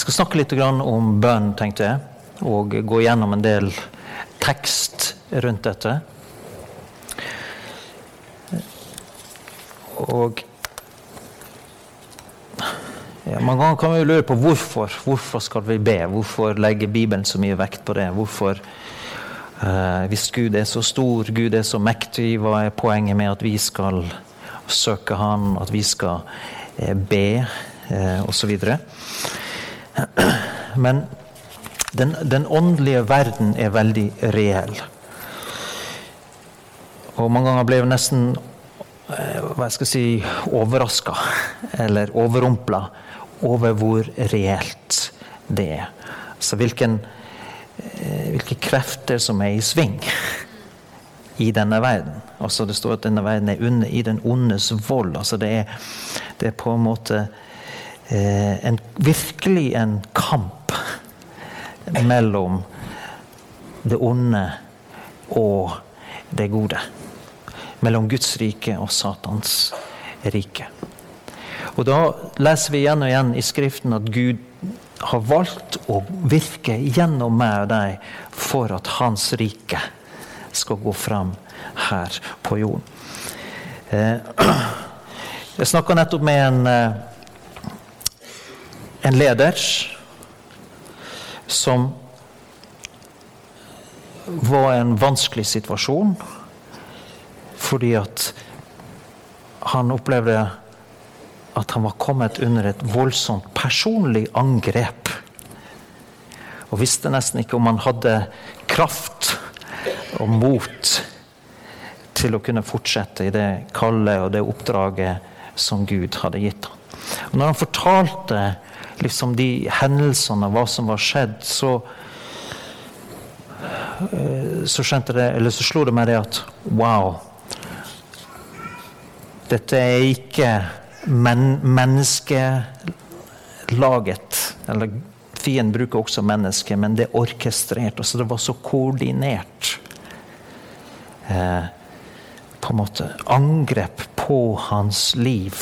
skal snakke litt om bønn, tenkte jeg. Og gå gjennom en del tekst rundt dette. Og ja, Mange kan vi lure på hvorfor. Hvorfor skal vi be? Hvorfor legger Bibelen så mye vekt på det? Hvorfor, eh, Hvis Gud er så stor, Gud er så mektig, hva er poenget med at vi skal søke Han, at vi skal eh, be, eh, osv.? Men den, den, åndelige verden er veldig reell. Og mange ganger ble jeg nesten eh, hva jeg si, overraska, eller overrumpla, over hvor reelt det er. Så hvilken, eh, hvilke krefter som er i sving i denne verden. Altså Det står at denne verden er under, i den ondes vold. Altså det er, det er på en måte en, virkelig en kamp mellom det onde og det gode. Mellom Guds rike og Satans rike. Og Da leser vi igjen og igjen i Skriften at Gud har valgt å virke gjennom meg og deg for at Hans rike skal gå fram her på jorden. Eh, jeg snakka nettopp med en, eh, en leder som var en vanskelig situasjon fordi at han opplevde at han var kommet under et voldsomt personlig angrep. Og visste nesten ikke om han hadde kraft og mot til å kunne fortsette i det kallet og det oppdraget som Gud hadde gitt ham. Og når han fortalte liksom de hendelsene, hva som var skjedd, så eh, så skjønte det, eller så slo det meg det at wow Dette er ikke men, menneskelaget. Eller fienden bruker også menneske, men det er orkestrert. Altså det var så koordinert. Eh, på en måte angrep på hans liv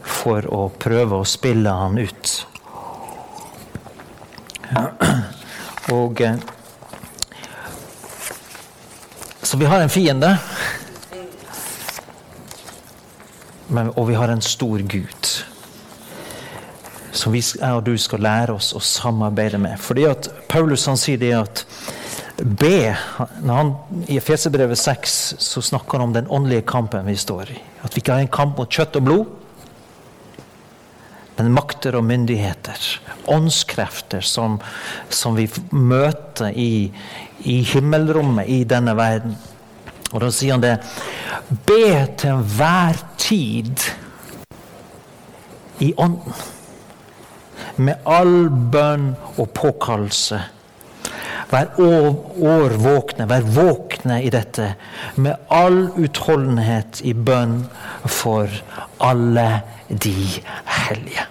for å prøve å spille han ut. Og eh, Så vi har en fiende. Men, og vi har en stor Gud. Som vi, jeg og du skal lære oss å samarbeide med. Fordi at Paulus han sier det at be når han, I Efeserbrevet 6 så snakker han om den åndelige kampen vi står i. At vi ikke har en kamp mot kjøtt og blod, men makter og myndigheter. Åndskrefter som, som vi møter i, i, himmelrommet i denne verden. Og da sier han det Be til enhver tid i ånden. Med all bønn og påkallelse. Vær år vær våkne i dette. Med all utholdenhet i bønn for alle de hellige.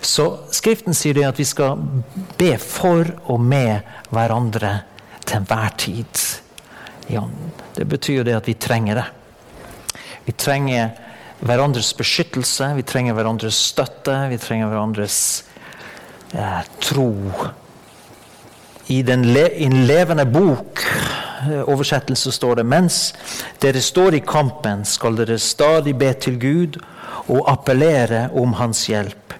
Så Skriften sier det at vi skal be for og med hverandre til enhver tid. Ja, det betyr jo det at vi trenger det. Vi trenger hverandres beskyttelse, vi trenger hverandres støtte, vi trenger hverandres eh, tro. I den le levende bok oversettelse står det mens dere står i kampen, skal dere stadig be til Gud og appellere om Hans hjelp.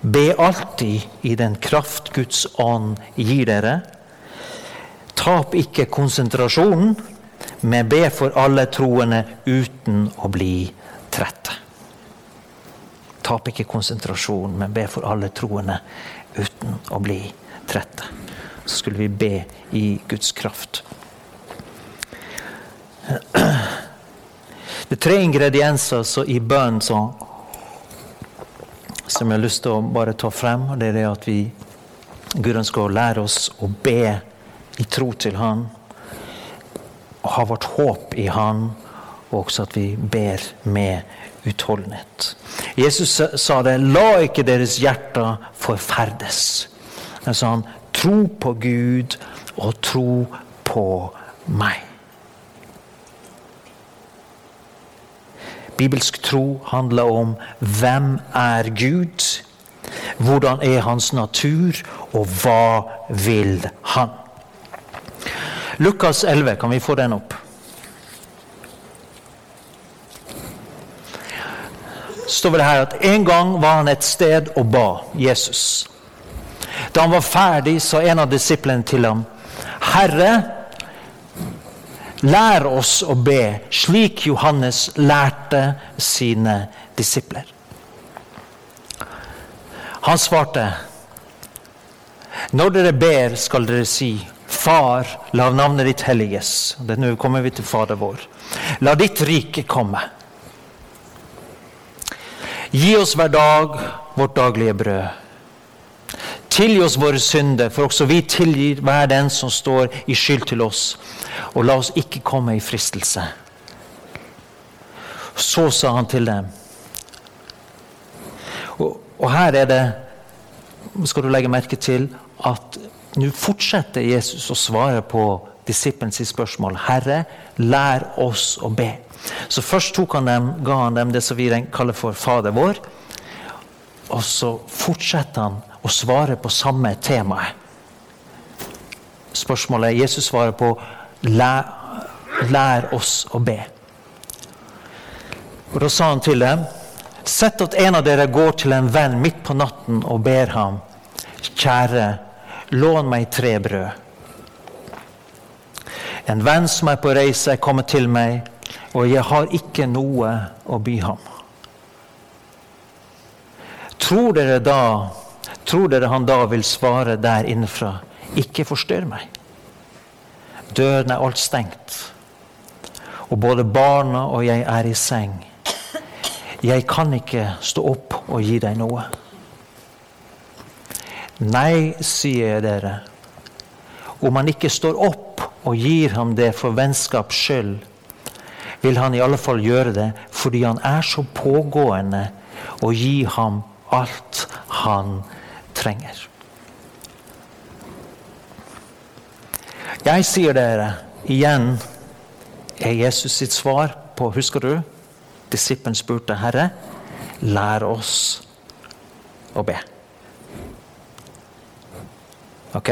Be alltid i den kraft Guds ånd gir dere. Tap ikke konsentrasjonen, men be for alle troende uten å bli trette. Tap ikke konsentrasjonen, men be for alle troende uten å bli trette. Så skulle vi be i Guds kraft. Det er tre ingredienser i bønn som som jeg har lyst til å bare ta frem. og Det er det at vi Gud ønsker å lære oss å be i tro til Han. Og ha vårt håp i Han, og også at vi ber med utholdenhet. Jesus sa det 'La ikke deres hjerter forferdes'. Han sa han 'Tro på Gud og tro på meg'. Bibelsk tro handler om hvem er Gud? Hvordan er hans natur, og hva vil han? Lukas 11, kan vi få den opp? står det her at En gang var han et sted og ba Jesus. Da han var ferdig, sa en av disiplene til ham, Herre, lær oss å be, slik Johannes lærte sine disipler. Han svarte, når dere ber, skal dere si, Far, la navnet ditt helliges. Nå kommer vi til Fader vår. La ditt rike komme. Gi oss hver dag vårt daglige brød. Tilgi oss våre synder, for også vi tilgir hver den som står i skyld til oss. Og la oss ikke komme i fristelse. Så sa han til dem. Og, og her er det skal du legge merke til at nå fortsetter Jesus å svare på disippelens spørsmål. Herre, lær oss å be. Så først tok han dem, ga han dem det som vi kaller for Fader vår. Og så fortsetter han å svare på samme temaet. Spørsmålet Jesus svarer på lær, lær oss å be. Og Da sa han til dem Sett at en av dere går til en venn midt på natten og ber ham, kjære, lån meg tre brød. En venn som er på reise, er kommet til meg, og jeg har ikke noe å by ham. Tror dere da, tror dere han da vil svare der innenfra, ikke forstyrr meg? Døren er alt stengt, og både barna og jeg er i seng. Jeg kan ikke stå opp og gi deg noe. Nei, sier jeg dere, om han ikke står opp og gir ham det for vennskaps skyld, vil han i alle fall gjøre det fordi han er så pågående og gi ham alt han trenger. Jeg sier dere igjen er Jesus sitt svar på Husker du? Disippelen spurte, 'Herre, lær oss å be'. Ok?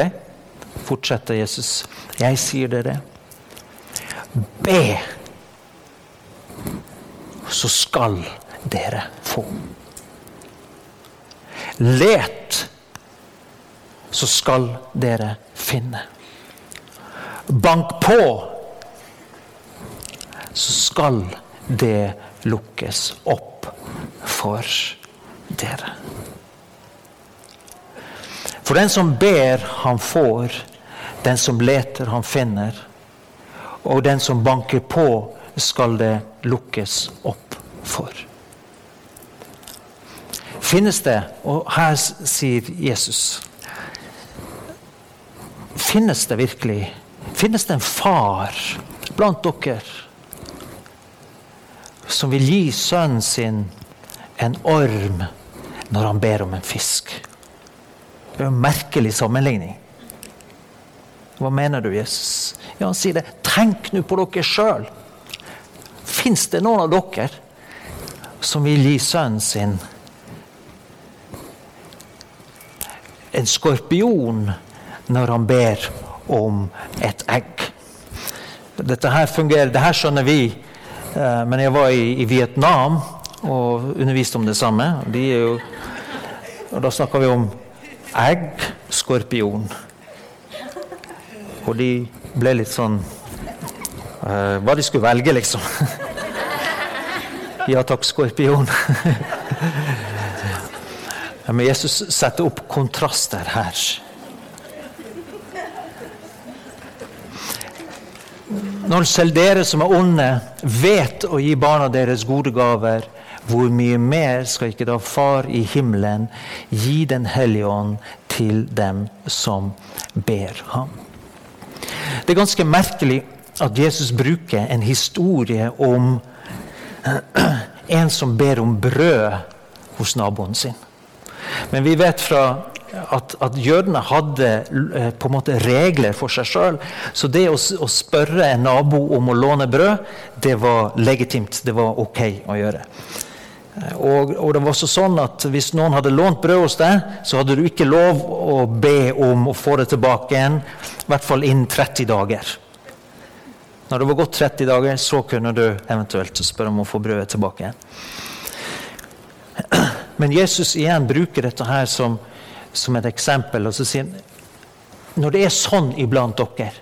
Fortsetter Jesus. Jeg sier dere, be, så skal dere få. Let, så skal dere finne. Bank på, så skal det lukkes opp for dere. For den som ber, han får. Den som leter, han finner. Og den som banker på, skal det lukkes opp for. Finnes det, og her sier Jesus Finnes det virkelig Finnes det en far blant dere som vil gi sønnen sin en orm når han ber om en fisk. Det er en merkelig sammenligning. Hva mener du, Jesus? Ja, Han sier det. Tenk nå på dere sjøl. Fins det noen av dere som vil gi sønnen sin en skorpion når han ber om et egg? Dette her fungerer, det her skjønner vi Eh, men jeg var i, Vietnam og underviste om det samme. De jo, og da snakka vi om egg, skorpion. Og de ble litt sånn uh, Hva de skulle velge, liksom. ja takk, skorpion. Men Jesus setter opp kontraster her. Når selv dere som er onde, vet å gi barna deres gode gaver, hvor mye mer skal ikke da Far i himmelen gi Den hellige ånd til dem som ber ham? Det er ganske merkelig at Jesus bruker en historie om en som ber om brød hos naboen sin. Men vi vet fra at, at jødene hadde eh, på en måte regler for seg sjøl. Så det å, å, spørre en nabo om å låne brød, det var legitimt. Det var ok å gjøre. Og, og, det var også sånn at Hvis noen hadde lånt brød hos deg, så hadde du ikke lov å be om å få det tilbake igjen, i hvert fall innen 30 dager. Når det var gått 30 dager, så kunne du eventuelt spørre om å få brødet tilbake igjen. Men Jesus igjen bruker dette her som, som et eksempel. og så sier Når det er sånn iblant dere,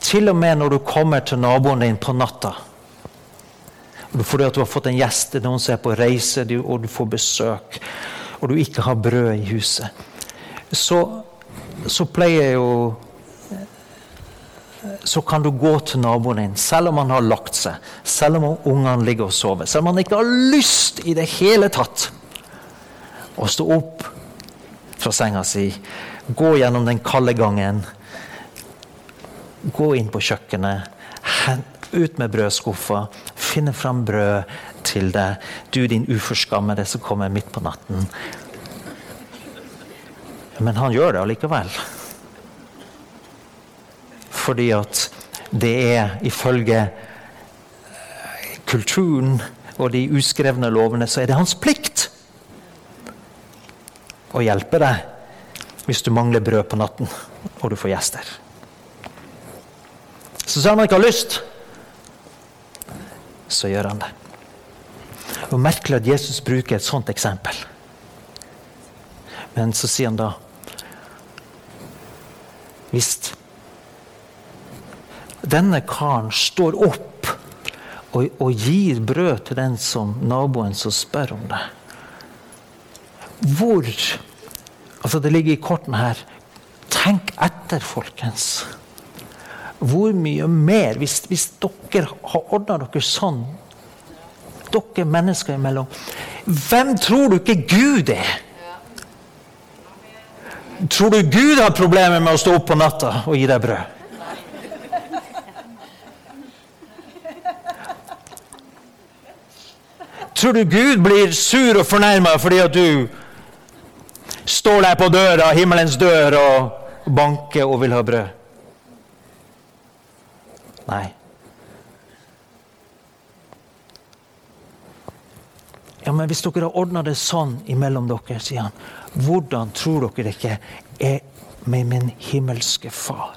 til og med når du kommer til naboen din på natta fordi at du har fått en gjest, noen som er på reise, og du får besøk, og du ikke har brød i huset, så, så pleier jo så kan du gå til naboen din, selv om han har lagt seg, selv om ungene ligger og sover, selv om han ikke har lyst i det hele tatt å stå opp fra senga si, gå gjennom den kalde gangen, gå inn på kjøkkenet, ut med brødskuffa, finne fram brød til deg, du din uforskammede som kommer midt på natten. Men han gjør det allikevel. Fordi at det er ifølge kulturen og de uskrevne lovene, så er det hans plikt å hjelpe deg hvis du mangler brød på natten og du får gjester. Så sier han ikke har lyst så gjør han det. Og Merkelig at Jesus bruker et sånt eksempel. Men så sier han da Hvis denne karen står opp og, og, gir brød til den som naboen som spør om det Hvor Altså, det ligger i kortene her. Tenk etter, folkens hvor mye mer Hvis, hvis dere har ordna dere sånn, dere mennesker imellom Hvem tror du ikke Gud er? Tror du Gud har problemer med å stå opp på natta og gi deg brød? Tror du Gud blir sur og fornærma fordi at du står der på døra, himmelens dør, og banker og vil ha brød? Nei. Ja, men Hvis dere har ordna det sånn imellom dere, sier han, hvordan tror dere ikke er med min himmelske Far?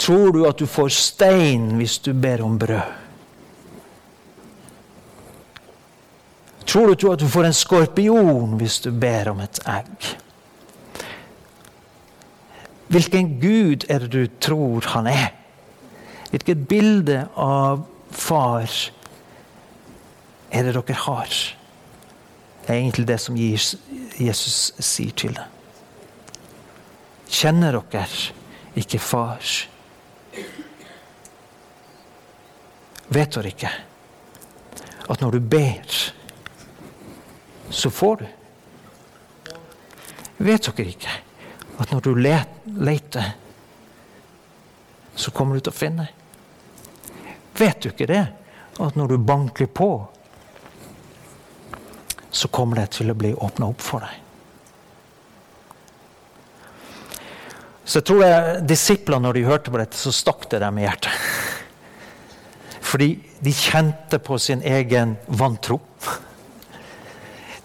Tror du at du får stein hvis du ber om brød? Tror du at du får en skorpion hvis du ber om et egg? Hvilken Gud er det du tror han er? Hvilket bilde av far er det dere har? Det er egentlig det som Jesus sier til deg. Kjenner dere ikke far? Vet dere ikke at når du ber, så får du? Vet dere ikke at når du leter, så kommer du til å finne. Vet du ikke det? At når du banker på, så kommer det til å bli åpna opp for deg. Så jeg tror jeg, Disiplene, når de hørte på dette, så stakk det dem i hjertet. Fordi de kjente på sin egen vantro.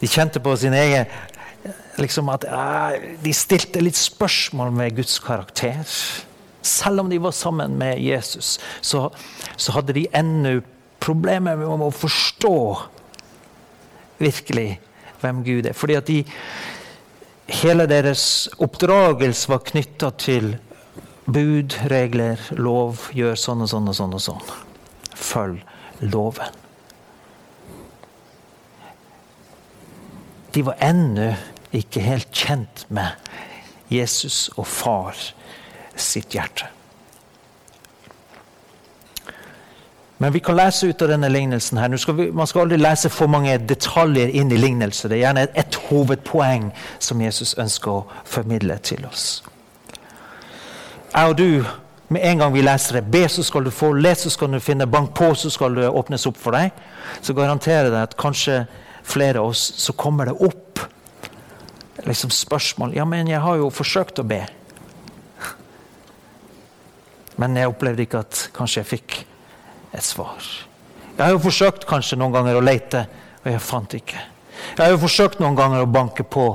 De kjente på sin egen liksom at uh, de stilte litt spørsmål med Guds karakter. Selv om de var sammen med Jesus, så, så hadde de ennå problemer med å forstå virkelig hvem Gud er. Fordi at de, hele deres oppdragelse var knytta til bud, regler, lov. Gjør sånn og sånn og sånn. og sånn. Følg loven. De var ennå ikke helt kjent med Jesus og far sitt hjerte. Men vi kan lese ut av denne lignelsen. her. Skal vi, man skal aldri lese for mange detaljer inn i lignelser. Det er gjerne ett hovedpoeng som Jesus ønsker å formidle til oss. Jeg og du, med en gang vi leser det, be så skal du få, les så skal du finne, bank på så skal det åpnes opp for deg, så garanterer jeg at kanskje flere av oss så kommer det opp liksom spørsmål. Ja, men jeg har jo forsøkt å be. Men jeg opplevde ikke at kanskje jeg fikk et svar. Jeg har jo forsøkt kanskje noen ganger å lete, og jeg fant ikke. Jeg har jo forsøkt noen ganger å banke på,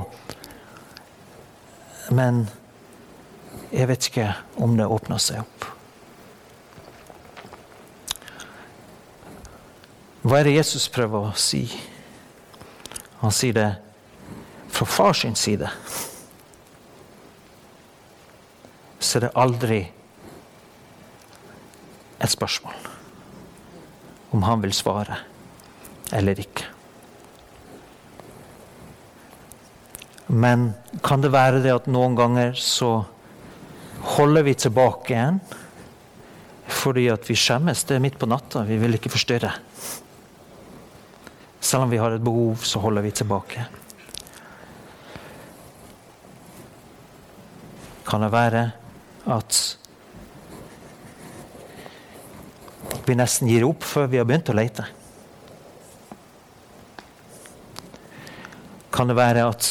men jeg vet ikke om det åpner seg opp. Hva er det Jesus prøver å si? Han sier det fra fars side. Så er det aldri et spørsmål om han vil svare eller ikke. Men kan det være det at noen ganger så holder vi tilbake igjen fordi at vi skjemmes? Det er midt på natta, vi vil ikke forstyrre. Selv om vi har et behov, så holder vi tilbake. Kan det være at vi nesten gir opp før vi har begynt å lete? Kan det være at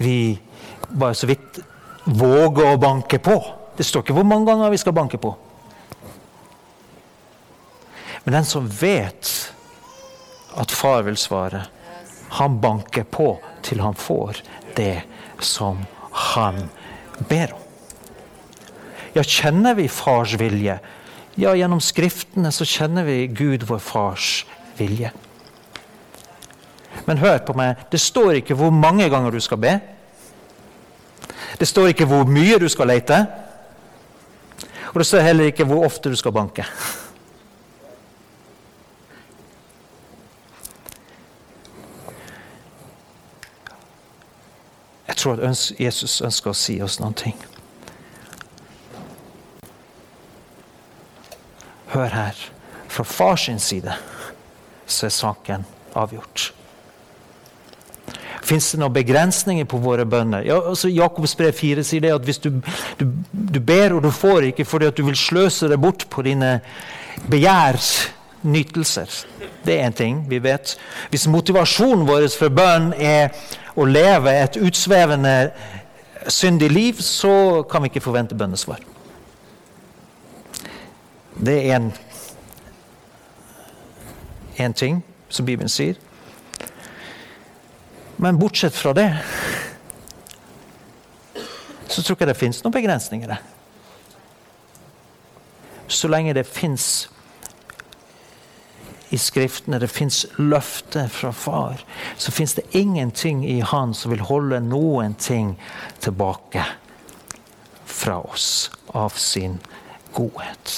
vi bare så vidt våger å banke på? Det står ikke hvor mange ganger vi skal banke på. Men den som vet at far vil svare. Han banker på til han får det som han ber om. Ja, kjenner vi fars vilje? Ja, gjennom Skriftene så kjenner vi Gud, vår fars vilje. Men hør på meg, det står ikke hvor mange ganger du skal be. Det står ikke hvor mye du skal lete. Og det står heller ikke hvor ofte du skal banke. Tror at Jesus ønsker å si oss noen ting. Hør her. Fra fars side så er saken avgjort. Fins det noen begrensninger på våre bønner? Ja, altså Jakobs brev 4 sier det at hvis du, du, du, ber og du får ikke fordi at du vil sløse det bort på dine begjærsnytelser. Det er en ting vi vet. Hvis motivasjonen vår for bønn er å leve et utsvevende, syndig liv, så kan vi ikke forvente bønnesvar. Det er en, ting som Bibelen sier. Men bortsett fra det så tror jeg ikke det fins noen begrensninger. Så lenge det fins i Skriftene, det fins løfter fra far, så fins det ingenting i han som vil holde noen ting tilbake fra oss av sin godhet.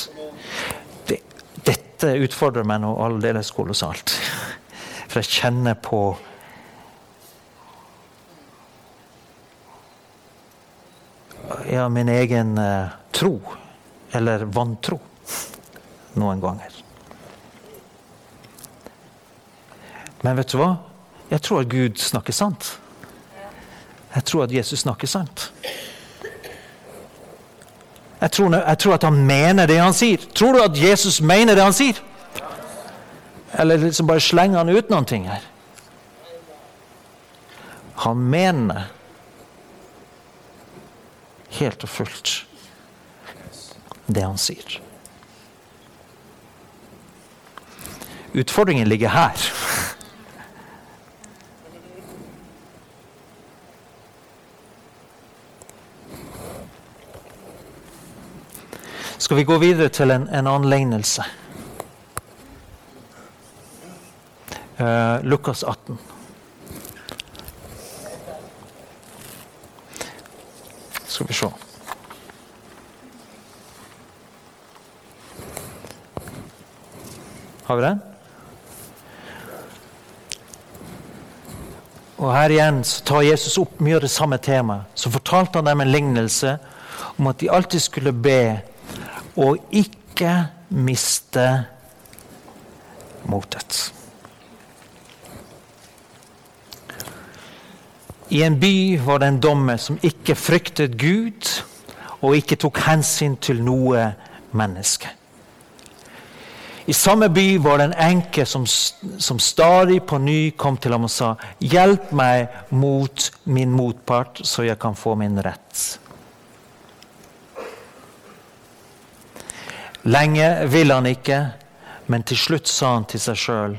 Det, dette utfordrer meg nå aldeles kolossalt. For jeg kjenner på ja, min egen uh, tro, eller vantro, noen ganger. Men vet du hva? Jeg tror at Gud snakker sant. Jeg tror at Jesus snakker sant. Jeg tror, jeg tror, at han mener det han sier. Tror du at Jesus mener det han sier? Eller liksom bare slenger han ut noen ting her? Han mener helt og fullt det han sier. Utfordringen ligger her. Skal vi gå videre til en, en annen lignelse. Uh, Lukas 18. Skal vi se. Har vi den? Og Her igjen så tar Jesus opp mye av det samme temaet. Så fortalte han dem en lignelse om at de alltid skulle be og ikke miste motet. I en by var det en dommer som ikke fryktet Gud og ikke tok hensyn til noe menneske. I samme by var det en enke som, som stadig på ny kom til ham og sa:" Hjelp meg mot min motpart, så jeg kan få min rett. Lenge ville han ikke, Men til slutt sa han til seg sjøl,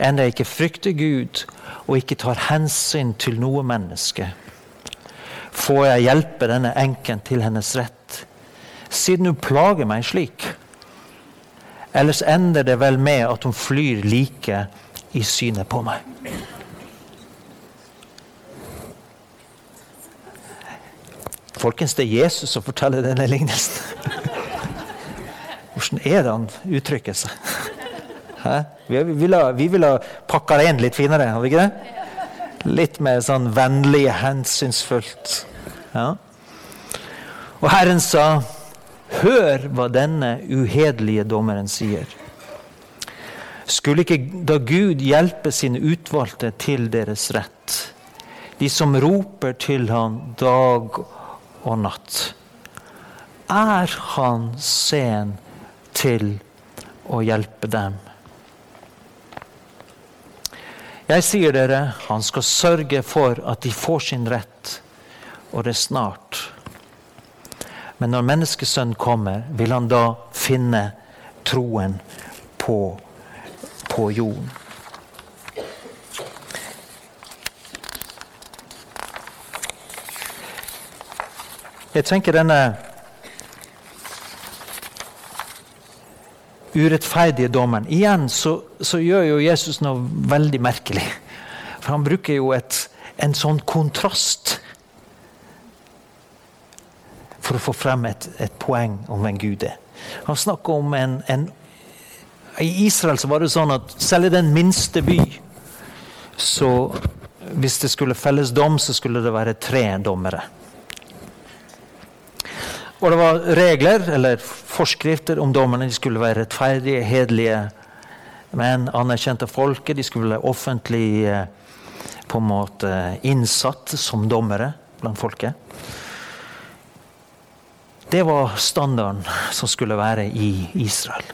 enda jeg ikke frykter Gud og ikke tar hensyn til noe menneske, får jeg hjelpe denne enken til hennes rett, siden hun plager meg slik. Ellers ender det vel med at hun flyr like i synet på meg. Folkens, det er Jesus som forteller denne lignelsen. Hvordan er det han uttrykker seg? Vi, ville, vi ville pakka det inn litt finere, har vi ikke det? Litt mer sånn vennlig, hensynsfullt. Ja. Og Herren sa, hør hva denne uhederlige dommeren sier. Skulle ikke da Gud hjelpe sine utvalgte til deres rett, de som roper til han dag og natt? Er han sen til å hjelpe dem? Jeg sier dere, han skal sørge for at de får sin rett, og det er snart. Men når menneskesønnen kommer, vil han da finne troen på, på jorden. Jeg tenker denne urettferdige dommen. Igjen så, så, gjør jo Jesus noe veldig merkelig. For han bruker jo et, en sånn kontrast for å få frem et, et poeng om hvem Gud er. Han snakker om en, en I Israel så var det sånn at selv i den minste by så Hvis det skulle felles dom, så skulle det være tre dommere. Og det var regler eller forskrifter om dommerne. De skulle være rettferdige, hederlige men anerkjente folket. De skulle være offentlig eh, på en måte innsatt som dommere blant folket. Det var standarden som skulle være i Israel.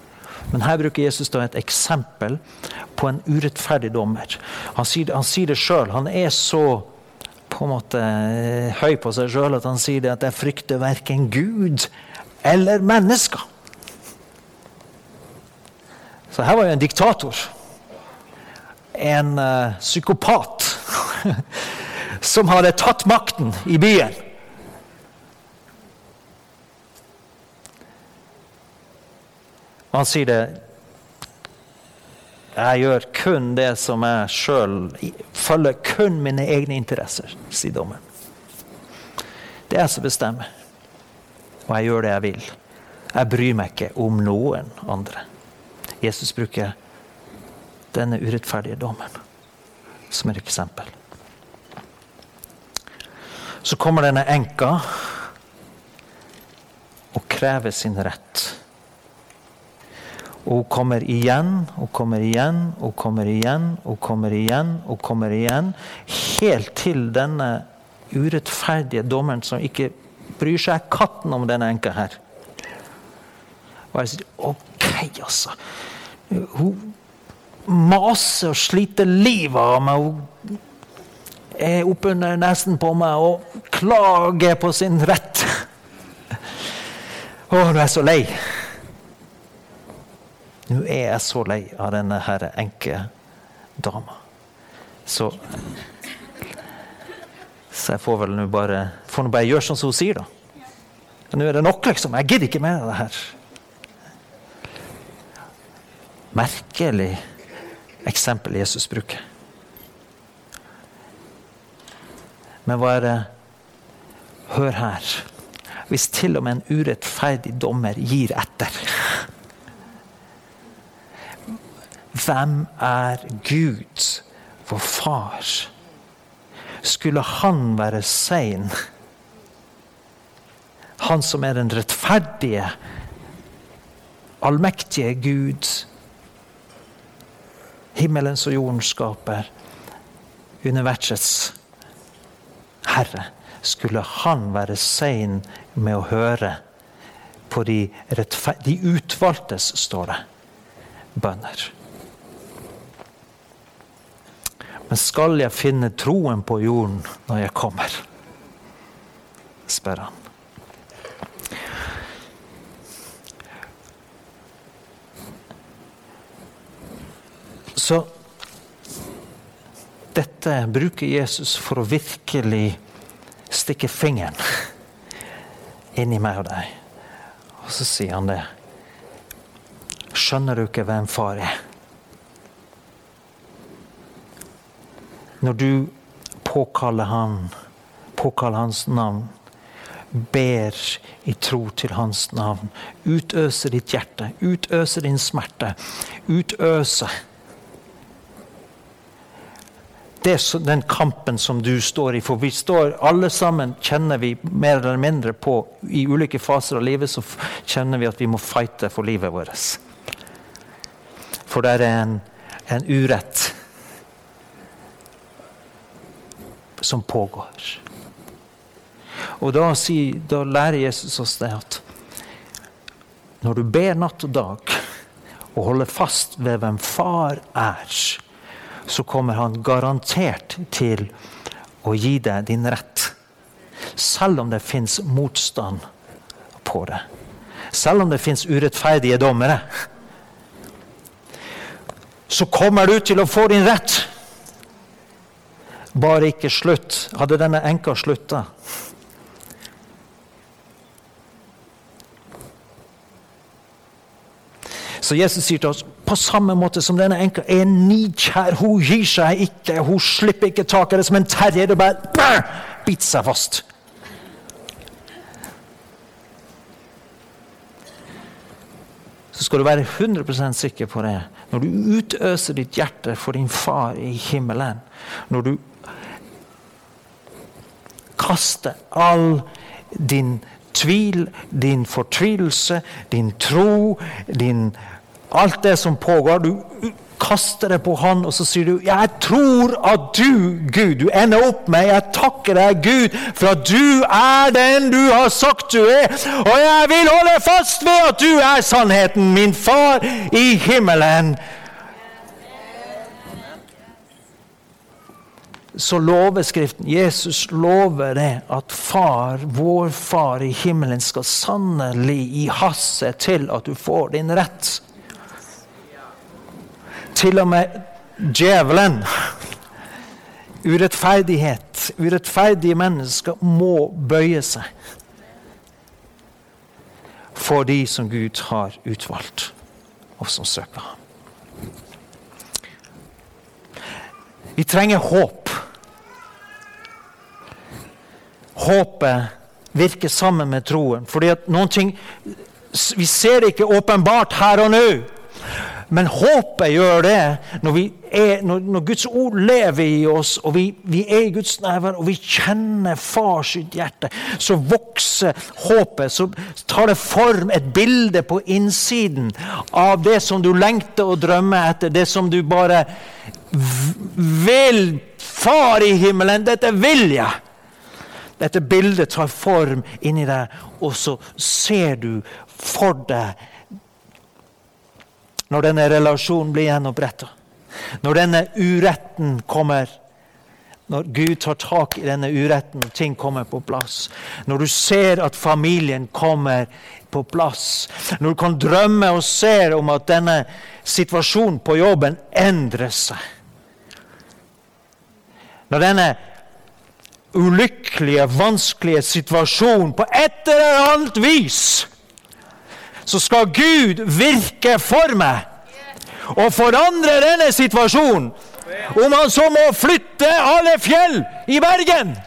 Men her bruker Jesus da et eksempel på en urettferdig dommer. Han sier, han sier det sjøl. Han er så på en måte eh, høy på seg sjøl at han sier det at 'jeg frykter verken Gud eller mennesker'. Så her var jo en diktator. En uh, psykopat som hadde tatt makten i byen. Og han sier det jeg gjør kun det som jeg sjøl Følger kun mine egne interesser, sier dommen. Det er jeg som bestemmer. Og jeg gjør det jeg vil. Jeg bryr meg ikke om noen andre. Jesus bruker denne urettferdige dommen som et eksempel. Så kommer denne enka og krever sin rett. Og hun kommer igjen og kommer igjen og kommer igjen og kommer igjen og kommer igjen. Helt til denne urettferdige dommeren som ikke bryr seg katten om denne enka her. Og jeg sier OK, altså. Hun maser og sliter livet av meg. Hun er oppunder nesen på meg og klager på sin rett. Å, nå er jeg så lei. Nå er jeg så lei av denne her enkedama. Så Så jeg får vel nå bare får bare gjøre som hun sier, da. Nå er det nok, liksom. Jeg gidder ikke mer av det her. Merkelig eksempel Jesus bruker. Men hva er det Hør her. Hvis til og med en urettferdig dommer gir etter Hvem er Gud, vår far? Skulle han være sein? Han som er den rettferdige, allmektige Gud. Himmelens og jordens skaper. Universets herre. Skulle han være sein med å høre på de, de utvalgtes, står det, bønner? Men skal jeg finne troen på jorden når jeg kommer? spør han. Så dette bruker Jesus for å virkelig stikke fingeren inn i meg og deg. Og så sier han det. Skjønner du ikke hvem far er? Når du påkaller han, påkaller hans navn, ber i tro til hans navn, utøser ditt hjerte, utøser din smerte, utøser det er den kampen som du står i. For vi står alle sammen, kjenner vi mer eller mindre på I ulike faser av livet så kjenner vi at vi må fighte for livet vårt. For det er en, en urett som pågår. Og da, da lærer Jesus oss det at når du ber natt og dag og holder fast ved hvem far er, så kommer han garantert til å gi deg din rett. Selv om det fins motstand på det. Selv om det fins urettferdige dommere. Så kommer du til å få din rett. Bare ikke slutt. Hadde denne enka slutta Så Jesus sier til oss på samme måte som denne enka er nidkjær. Hun gir seg ikke, hun slipper ikke taket. Det er som en terrier. Det bare biter seg fast. Så skal du være 100 sikker på det når du utøser ditt hjerte for din far i himmelen. Når du kaster all din tvil, din fortvilelse, din tro, din Alt det som pågår. Du kaster det på han, og så sier du 'Jeg tror at du, Gud, du ender opp med Jeg takker deg, Gud, for at du er den du har sagt du er. Og jeg vil holde fast ved at du er sannheten, min far i himmelen. så lover Skriften, Jesus lover det, at far, vår far i himmelen skal sannelig gi hasset til at du får din rett. Til og med djevelen. Urettferdighet. Urettferdige mennesker må bøye seg for de som Gud har utvalgt, og som søker ham. Vi trenger håp. Håpet virker sammen med troen. Fordi at noen ting Vi ser det ikke åpenbart her og nå. Men håpet gjør det når, er, når, når, Guds ord lever i oss, og vi, vi, er i Guds nærvær, og vi kjenner fars hjerte. Så vokser håpet. Så tar det form, et bilde på innsiden av det som du lengter og drømmer etter. Det som du bare vil. Far i himmelen, dette vil jeg! Dette bildet tar form inni deg, og så ser du for deg når denne relasjonen blir gjenoppretta. Når denne uretten kommer. Når Gud tar tak i denne uretten, og ting kommer på plass. Når du ser at familien kommer på plass. Når du kan drømme og se om at denne situasjonen på jobben endrer seg. Når denne ulykkelige, vanskelige situasjonen på et eller annet vis så skal Gud virke for meg og forandre denne situasjonen. Om han så må flytte alle fjell i Bergen!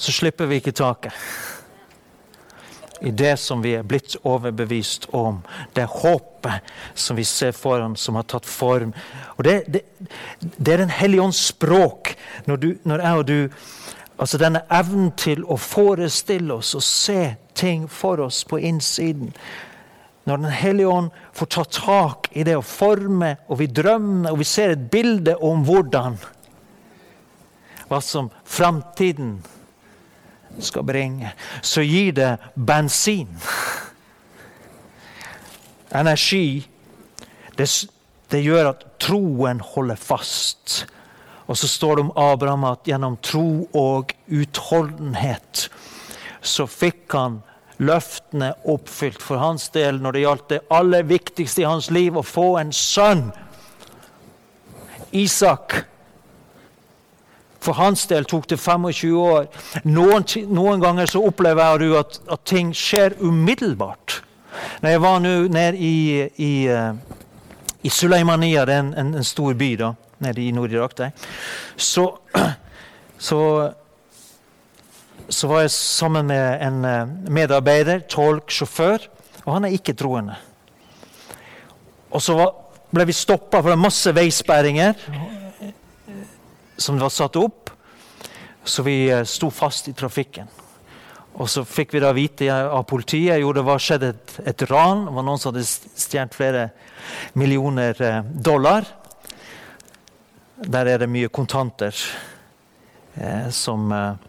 Så slipper vi ikke taket i det som vi er blitt overbevist om. Det håpet som vi ser foran, som har tatt form. Og Det, det, det er Den hellige ånds språk. Når, du, når jeg og du Altså denne evnen til å forestille oss og se ting for oss på innsiden. Når Den hellige ånd får ta tak i det og forme, og vi drømmer og vi ser et bilde om hvordan Hva som framtiden skal bringe, så gir det bensin. Energi. Det, det gjør at troen holder fast. Og så står det om Abraham at gjennom tro og utholdenhet så fikk han løftene oppfylt for hans del når det gjaldt det aller viktigste i hans liv, å få en sønn. Isak. For hans del tok det 25 år. Noen, noen ganger så opplever jeg at, at, ting skjer umiddelbart. Når jeg var nå nede i, i, eh, i Suleimania, det er en, en, stor by da, nede i Nord-Irak, så, så så var jeg sammen med en eh, medarbeider, tolk, sjåfør, og han er ikke troende. Og så ble vi stoppa for masse veisperringer som var satt opp, så vi eh, sto fast i trafikken. Og så fikk vi da vite av politiet jo det var skjedd et, et ran. Det var noen som hadde stjålet flere millioner eh, dollar. Der er det mye kontanter eh, som eh,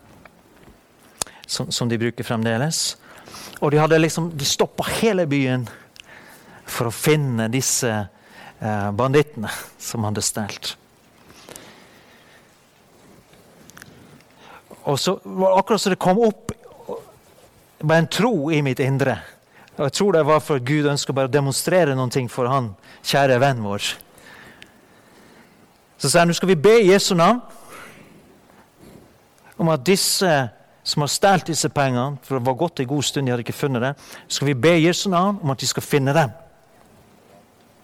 som, som de bruker fremdeles. Og de hadde liksom, de stoppa hele byen for å finne disse eh, bandittene som hadde stjålet. Og så var det akkurat som det kom opp bare en tro i mitt indre. Og Jeg tror det var for Gud ønska å demonstrere noen ting for han kjære venn vår. Så sa jeg nå skal vi be Jesu navn om at disse som har stjålet disse pengene, for det var gått en god stund de hadde ikke funnet det, skal vi be Jesu navn om at de skal finne dem.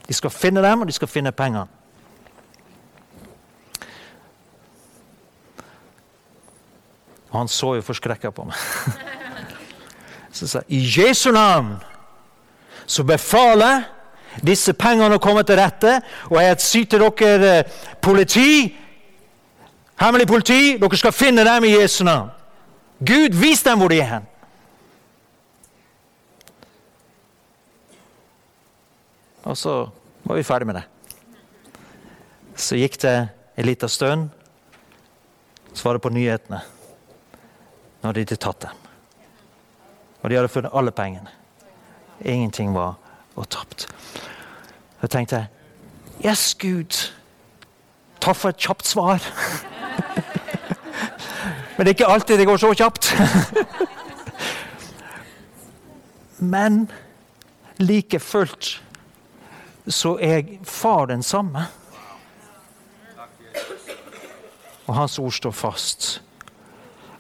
De skal finne dem, og de skal finne pengene. Og han så jo forskrekka på meg. Så sa jeg i Jesu navn så befaler disse pengene å komme til rette, og jeg til dere eh, politi, hemmelig politi, dere skal finne dem i Jesu navn. Gud, vis dem hvor de er hen! Og så var vi ferdig med det. Så gikk det en liten stund. Så var på nyhetene. Nå hadde de tatt dem. Og de hadde funnet alle pengene. Ingenting var, tapt. Da tenkte jeg Yes, Gud. Takk for et kjapt svar. Men det er ikke alltid det går så kjapt. Men like fullt så er far den samme. Og hans ord står fast.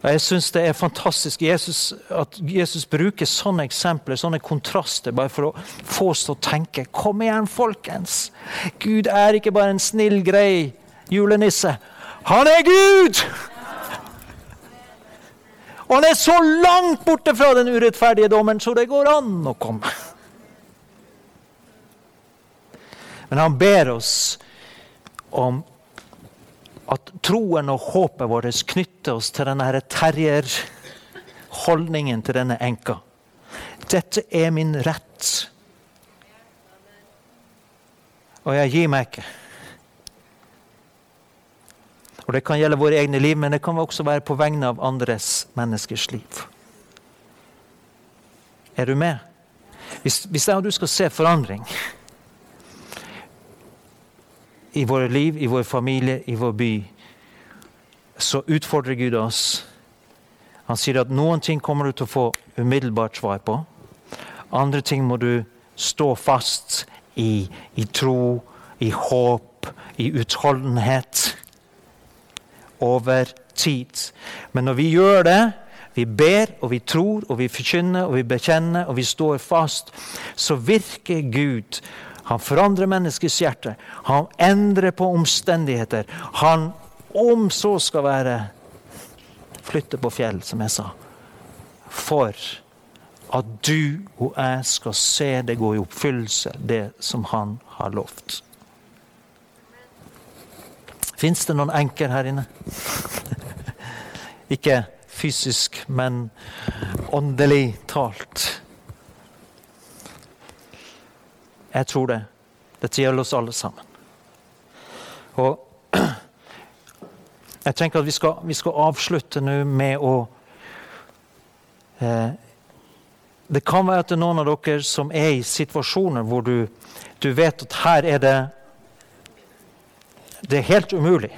Og Jeg syns det er fantastisk Jesus, at Jesus bruker sånne eksempler, sånne kontraster, bare for å få oss til å tenke. Kom igjen, folkens! Gud er ikke bare en snill, grei julenisse. Han er Gud! Og han er så langt borte fra den urettferdige dommen så det går an å komme. Men han ber oss om at troen og håpet vårt knytter oss til denne terrierholdningen til denne enka. Dette er min rett. Og jeg gir meg ikke. Og Det kan gjelde våre egne liv, men det kan også være på vegne av andres menneskers liv. Er du med? Hvis, hvis jeg og du skal se forandring i våre liv, i vår familie, i vår by, så utfordrer Gud oss. Han sier at noen ting kommer du til å få umiddelbart svar på. Andre ting må du stå fast i, i tro, i håp, i utholdenhet over tid. Men når vi gjør det, vi ber og vi tror og vi forkynner og vi bekjenner og vi står fast, så virker Gud. Han forandrer menneskets hjerte. Han endrer på omstendigheter. Han, om så skal være, flytter på fjell, som jeg sa. For at du og jeg skal se det gå i oppfyllelse, det som han har lovt. Fins det noen enker her inne? Ikke fysisk, men åndelig talt. Jeg tror det. Dette gjelder oss alle sammen. Og jeg tenker at vi skal, vi skal avslutte nå med å eh, Det kan være at det er noen av dere som er i situasjoner hvor du, du vet at her er det det er helt umulig.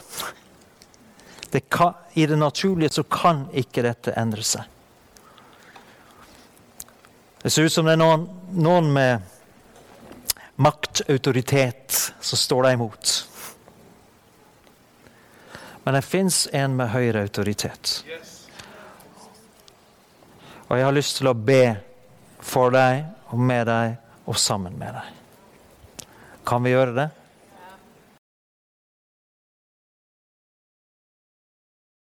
Det kan, I det naturlige så kan ikke dette endre seg. Det ser ut som det er noen, noen med makt, autoritet, som står deg imot. Men det fins en med høyere autoritet. Og jeg har lyst til å be for deg og med deg og sammen med deg. Kan vi gjøre det?